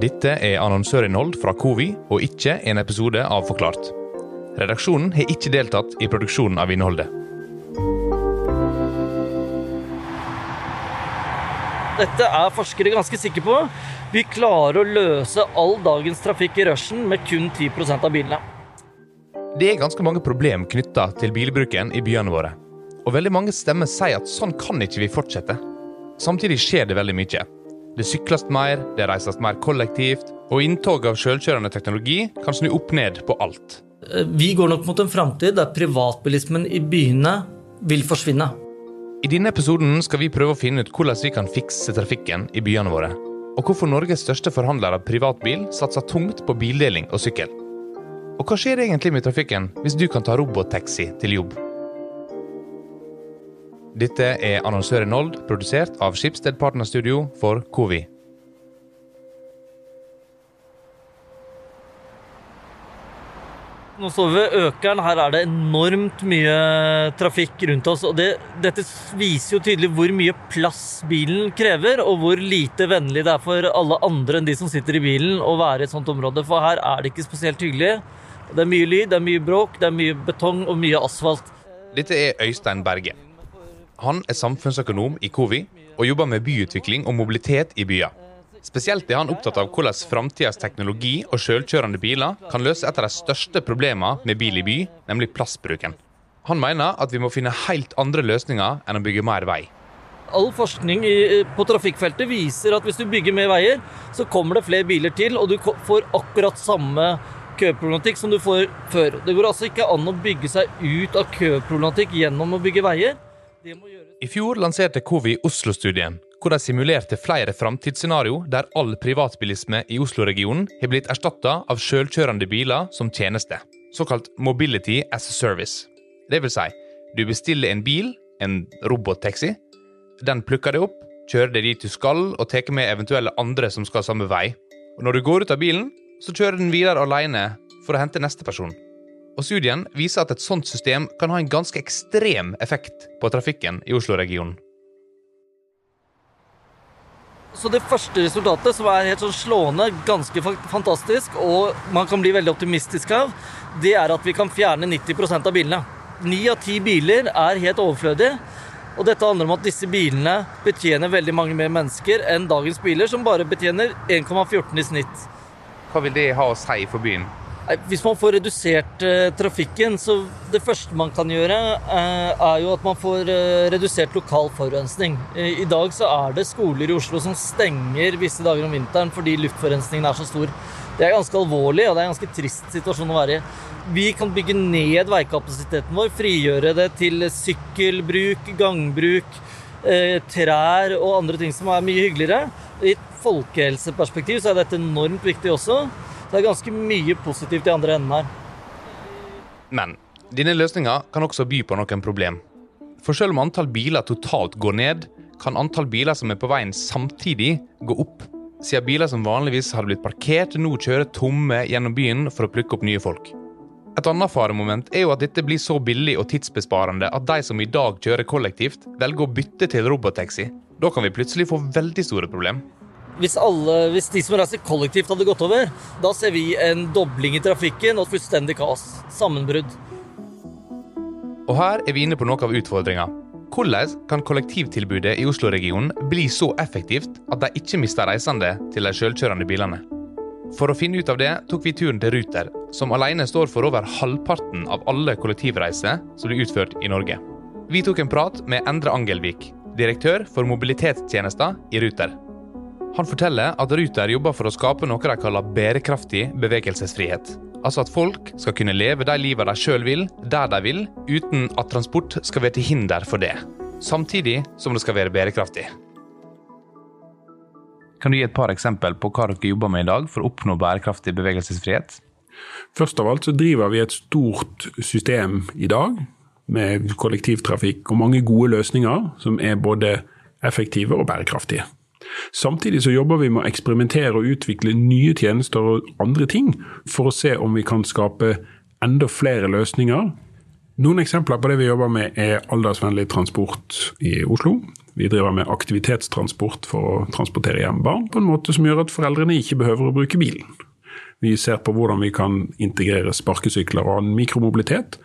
Dette er annonsørinnhold fra Covi, og ikke en episode av Forklart. Redaksjonen har ikke deltatt i produksjonen av innholdet. Dette er forskere ganske sikre på. Vi klarer å løse all dagens trafikk i rushen med kun 10% av bilene. Det er ganske mange problem knytta til bilbruken i byene våre. Og veldig mange stemmer sier at sånn kan ikke vi fortsette. Samtidig skjer det veldig mye. Det sykles mer, det reises mer kollektivt, og inntog av selvkjørende teknologi kan snu opp ned på alt. Vi går nok mot en framtid der privatbilismen i byene vil forsvinne. I denne episoden skal vi prøve å finne ut hvordan vi kan fikse trafikken i byene våre. Og hvorfor Norges største forhandler av privatbil satser tungt på bildeling og sykkel. Og hva skjer egentlig med trafikken hvis du kan ta robottaxi til jobb? Dette er Annonsør i Nold, produsert av Skipsted Partnerstudio for Covi. Nå står vi ved Økeren. Her er det enormt mye trafikk rundt oss. og det, Dette viser jo tydelig hvor mye plass bilen krever, og hvor lite vennlig det er for alle andre enn de som sitter i bilen å være i et sånt område. For her er det ikke spesielt hyggelig. Det er mye lyd, det er mye bråk, det er mye betong og mye asfalt. Dette er Øystein Berge. Han er samfunnsøkonom i Covi og jobber med byutvikling og mobilitet i byer. Spesielt er han opptatt av hvordan framtidas teknologi og selvkjørende biler kan løse et av de største problemene med bil i by, nemlig plassbruken. Han mener at vi må finne helt andre løsninger enn å bygge mer vei. All forskning på trafikkfeltet viser at hvis du bygger mer veier, så kommer det flere biler til, og du får akkurat samme køproblematikk som du får før. Det går altså ikke an å bygge seg ut av køproblematikk gjennom å bygge veier. I fjor lanserte Covi Oslo-studien, hvor de simulerte flere framtidsscenario der all privatbilisme i Oslo-regionen har blitt erstatta av selvkjørende biler som tjeneste, såkalt Mobility as a Service. Det vil si, du bestiller en bil, en robottaxi. Den plukker deg opp, kjører deg dit du skal, og tar med eventuelle andre som skal samme vei. Og Når du går ut av bilen, så kjører den videre alene for å hente neste person. Og Studien viser at et sånt system kan ha en ganske ekstrem effekt på trafikken i Oslo-regionen. Så det første resultatet, som er helt sånn slående, ganske fantastisk, og man kan bli veldig optimistisk av, det er at vi kan fjerne 90% av bilene. Ni av ti biler er helt overflødige. Og dette handler om at disse bilene betjener veldig mange mer mennesker enn dagens biler, som bare betjener 1,14 i snitt. Hva vil det ha å si for byen? Hvis man får redusert uh, trafikken, så det første man kan gjøre, uh, er jo at man får uh, redusert lokal forurensning. I dag så er det skoler i Oslo som stenger visse dager om vinteren fordi luftforurensningen er så stor. Det er ganske alvorlig, og det er en ganske trist situasjon å være i. Vi kan bygge ned veikapasiteten vår, frigjøre det til sykkelbruk, gangbruk, trær og andre ting som er mye hyggeligere. I et folkehelseperspektiv så er dette enormt viktig også. Det er ganske mye positivt i andre enden her. Men denne løsninga kan også by på noen problem. For selv om antall biler totalt går ned, kan antall biler som er på veien samtidig, gå opp. Siden biler som vanligvis hadde blitt parkert, nå kjører tomme gjennom byen for å plukke opp nye folk. Et annet faremoment er jo at dette blir så billig og tidsbesparende at de som i dag kjører kollektivt, velger å bytte til robottaxi. Da kan vi plutselig få veldig store problemer. Hvis, alle, hvis, de som reiser kollektivt hadde gått over, da ser vi en dobling i trafikken og fullstendig kaos. Sammenbrudd. Og her er vi inne på noe av utfordringa. Hvordan kan kollektivtilbudet i Oslo-regionen bli så effektivt at de ikke mister reisende til de selvkjørende bilene? For å finne ut av det tok vi turen til Ruter, som alene står for over halvparten av alle kollektivreiser som blir utført i Norge. Vi tok en prat med Endre Angelvik, direktør for mobilitetstjenester i Ruter. Han forteller at Ruter jobber for å skape noe de kaller bærekraftig bevegelsesfrihet. Altså at folk skal kunne leve de livet de sjøl vil, der de vil, uten at transport skal være til hinder for det. Samtidig som det skal være bærekraftig. Kan du gi et par eksempel på hva dere jobber med i dag for å oppnå bærekraftig bevegelsesfrihet? Først av alt så driver vi et stort system i dag med kollektivtrafikk og mange gode løsninger som er både effektive og bærekraftige. Samtidig så jobber vi med å eksperimentere og utvikle nye tjenester og andre ting, for å se om vi kan skape enda flere løsninger. Noen eksempler på det vi jobber med er aldersvennlig transport i Oslo. Vi driver med aktivitetstransport for å transportere hjem barn på en måte som gjør at foreldrene ikke behøver å bruke bilen. Vi ser på hvordan vi kan integrere sparkesykler og annen mikromobilitet.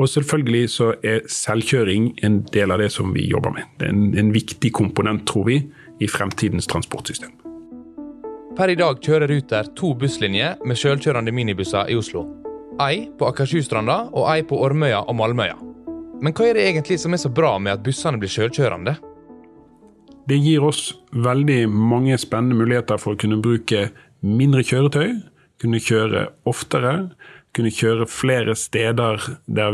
Og selvfølgelig så er selvkjøring en del av det som vi jobber med. Det er en, en viktig komponent, tror vi, i fremtidens transportsystem. Per i dag kjører Ruter to busslinjer med selvkjørende minibusser i Oslo. Ei på Akershusstranda og ei på Ormøya og Malmøya. Men hva er det egentlig som er så bra med at bussene blir selvkjørende? Det gir oss veldig mange spennende muligheter for å kunne bruke mindre kjøretøy, kunne kjøre oftere, kunne kjøre flere steder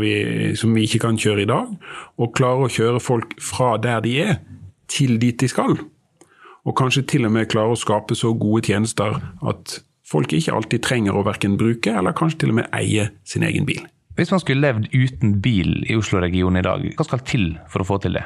vi, som vi ikke kan kjøre i dag, og klare å kjøre folk fra der de er, til dit de skal. Og kanskje til og med klare å skape så gode tjenester at folk ikke alltid trenger å verken bruke, eller kanskje til og med eie sin egen bil. Hvis man skulle levd uten bil i Oslo-regionen i dag, hva skal til for å få til det?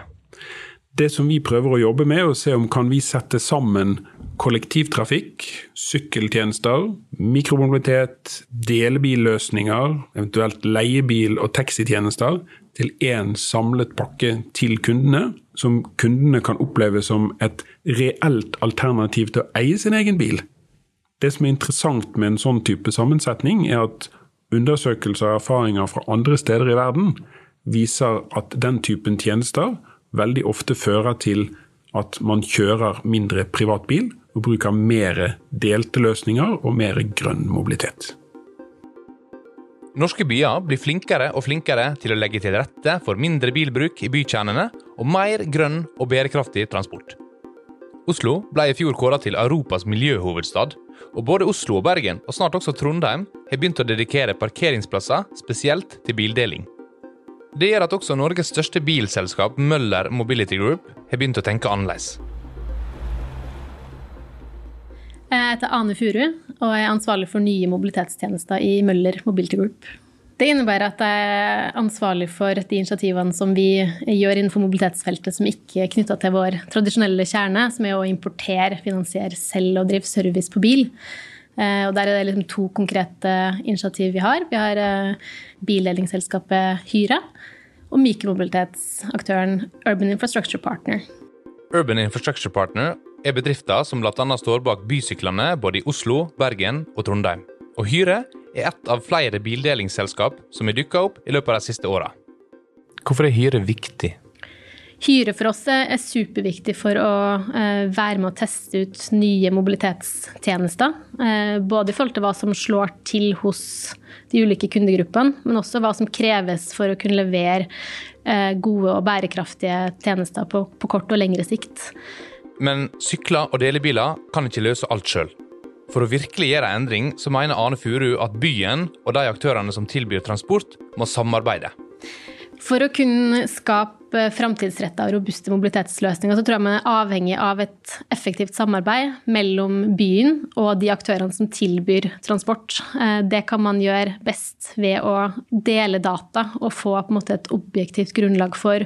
Det som vi prøver å jobbe med, er å se om kan vi sette sammen kollektivtrafikk, sykkeltjenester, mikromobilitet, delebilløsninger, eventuelt leiebil- og taxitjenester, til én samlet pakke til kundene, som kundene kan oppleve som et reelt alternativ til å eie sin egen bil. Det som er interessant med en sånn type sammensetning, er at Undersøkelser og erfaringer fra andre steder i verden viser at den typen tjenester veldig ofte fører til at man kjører mindre privatbil og bruker mer delte løsninger og mer grønn mobilitet. Norske byer blir flinkere og flinkere til å legge til rette for mindre bilbruk i bykjernene og mer grønn og bærekraftig transport. Oslo ble i fjor kåra til Europas miljøhovedstad, og både Oslo og Bergen, og snart også Trondheim, har begynt å dedikere parkeringsplasser spesielt til bildeling. Det gjør at også Norges største bilselskap, Møller Mobility Group, har begynt å tenke annerledes. Jeg heter Ane Furu og er ansvarlig for nye mobilitetstjenester i Møller Mobility Group. Det innebærer at jeg er ansvarlig for de initiativene som vi gjør innenfor mobilitetsfeltet som ikke er knytta til vår tradisjonelle kjerne, som er å importere, finansiere, selge og drive service på bil. Eh, og Der er det liksom to konkrete initiativ vi har. Vi har eh, bildelingsselskapet Hyre og mikromobilitetsaktøren Urban Infrastructure Partner. Urban Infrastructure Partner er bedrifter som bl.a. står bak bysyklene både i Oslo, Bergen og Trondheim. Og Hyre er ett av flere bildelingsselskap som har dukka opp i løpet av de siste åra. Hvorfor er Hyre viktig? Hyre for oss er superviktig for å eh, være med å teste ut nye mobilitetstjenester. Eh, både i forhold til hva som slår til hos de ulike kundegruppene, men også hva som kreves for å kunne levere eh, gode og bærekraftige tjenester på, kort og lengre sikt. Men sykler og delebiler kan ikke løse alt sjøl. For å virkelig gjøre en endring, så mener Ane Furu at byen og de aktørene som tilbyr transport, må samarbeide. For å kunne skape framtidsretta og robuste mobilitetsløsninger, så tror jeg man er avhengig av et effektivt samarbeid mellom byen og de aktørene som tilbyr transport. Eh, det kan man gjøre best ved å dele data og få måte et objektivt grunnlag for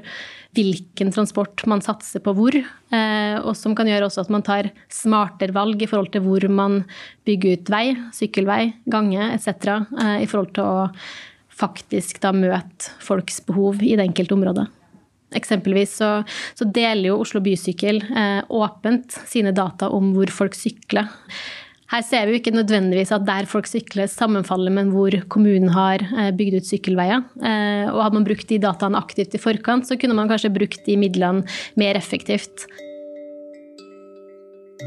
hvilken transport man satser på hvor, eh, og som kan gjøre også at man tar smartere valg i forhold til hvor man bygger ut vei, sykkelvei, gange etc. Eh, i forhold til å faktisk da møte folks behov i det enkelte området. Eksempelvis så, så deler jo Oslo Bysykkel eh, åpent sine data om hvor folk sykler. Her ser vi jo ikke nødvendigvis at der folk sykler sammenfaller med hvor kommunen har eh, bygd ut sykkelveier. Eh, og hadde man brukt de dataene aktivt i forkant, så kunne man kanskje brukt de midlene mer effektivt.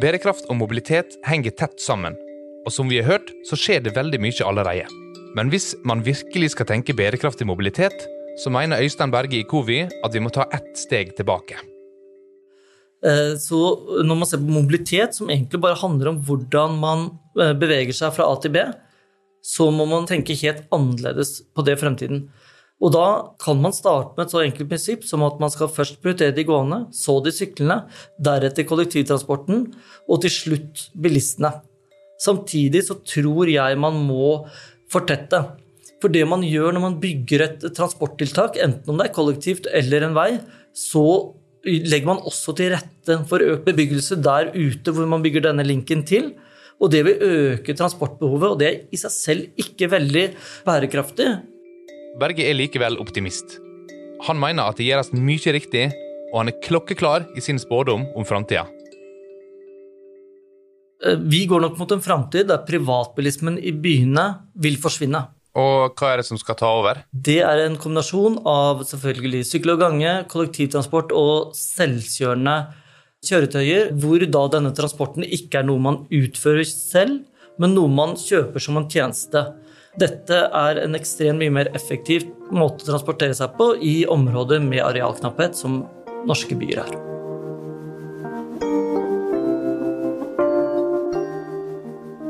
Bærekraft og mobilitet henger tett sammen, og som vi har hørt, så skjer det veldig mye allerede. Men hvis man virkelig skal tenke bærekraftig mobilitet, så mener Øystein Berge i Covi at vi må ta ett steg tilbake. Eh, så når man ser på mobilitet, som egentlig bare handler om hvordan man eh, beveger seg fra A til B, så må man tenke helt annerledes på det fremtiden. Og da kan man starte med et så enkelt prinsipp som at man skal først prioritere de gående, så de syklende, deretter kollektivtransporten, og til slutt bilistene. Samtidig så tror jeg man må fortette. For det man gjør når man bygger et transporttiltak, enten om det er kollektivt eller en vei, så legger man også til rette for økt bebyggelse der ute hvor man bygger denne linken til. Og det vil øke transportbehovet, og det er i seg selv ikke veldig bærekraftig. Berge er likevel optimist. Han mener at det gjøres mye riktig, og han er klokkeklar i sin spådom om framtida. Eh, vi går nok mot en framtid der privatbilismen i byene vil forsvinne. Og hva er det som skal ta over? Det er en kombinasjon av selvfølgelig sykkel og gange, kollektivtransport og selvkjørende kjøretøyer, hvor da denne transporten ikke er noe man utfører selv, men noe man kjøper som en tjeneste. Dette er en ekstremt mye mer effektiv måte å transportere seg på i områder med arealknapphet, som norske byer er.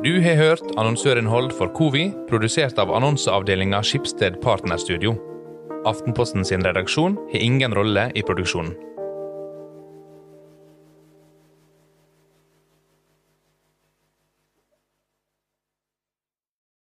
Du har hørt annonsørinnhold for Covi, produsert av annonseavdelinga Skipsted Partnerstudio. Aftenposten sin redaksjon har ingen rolle i produksjonen.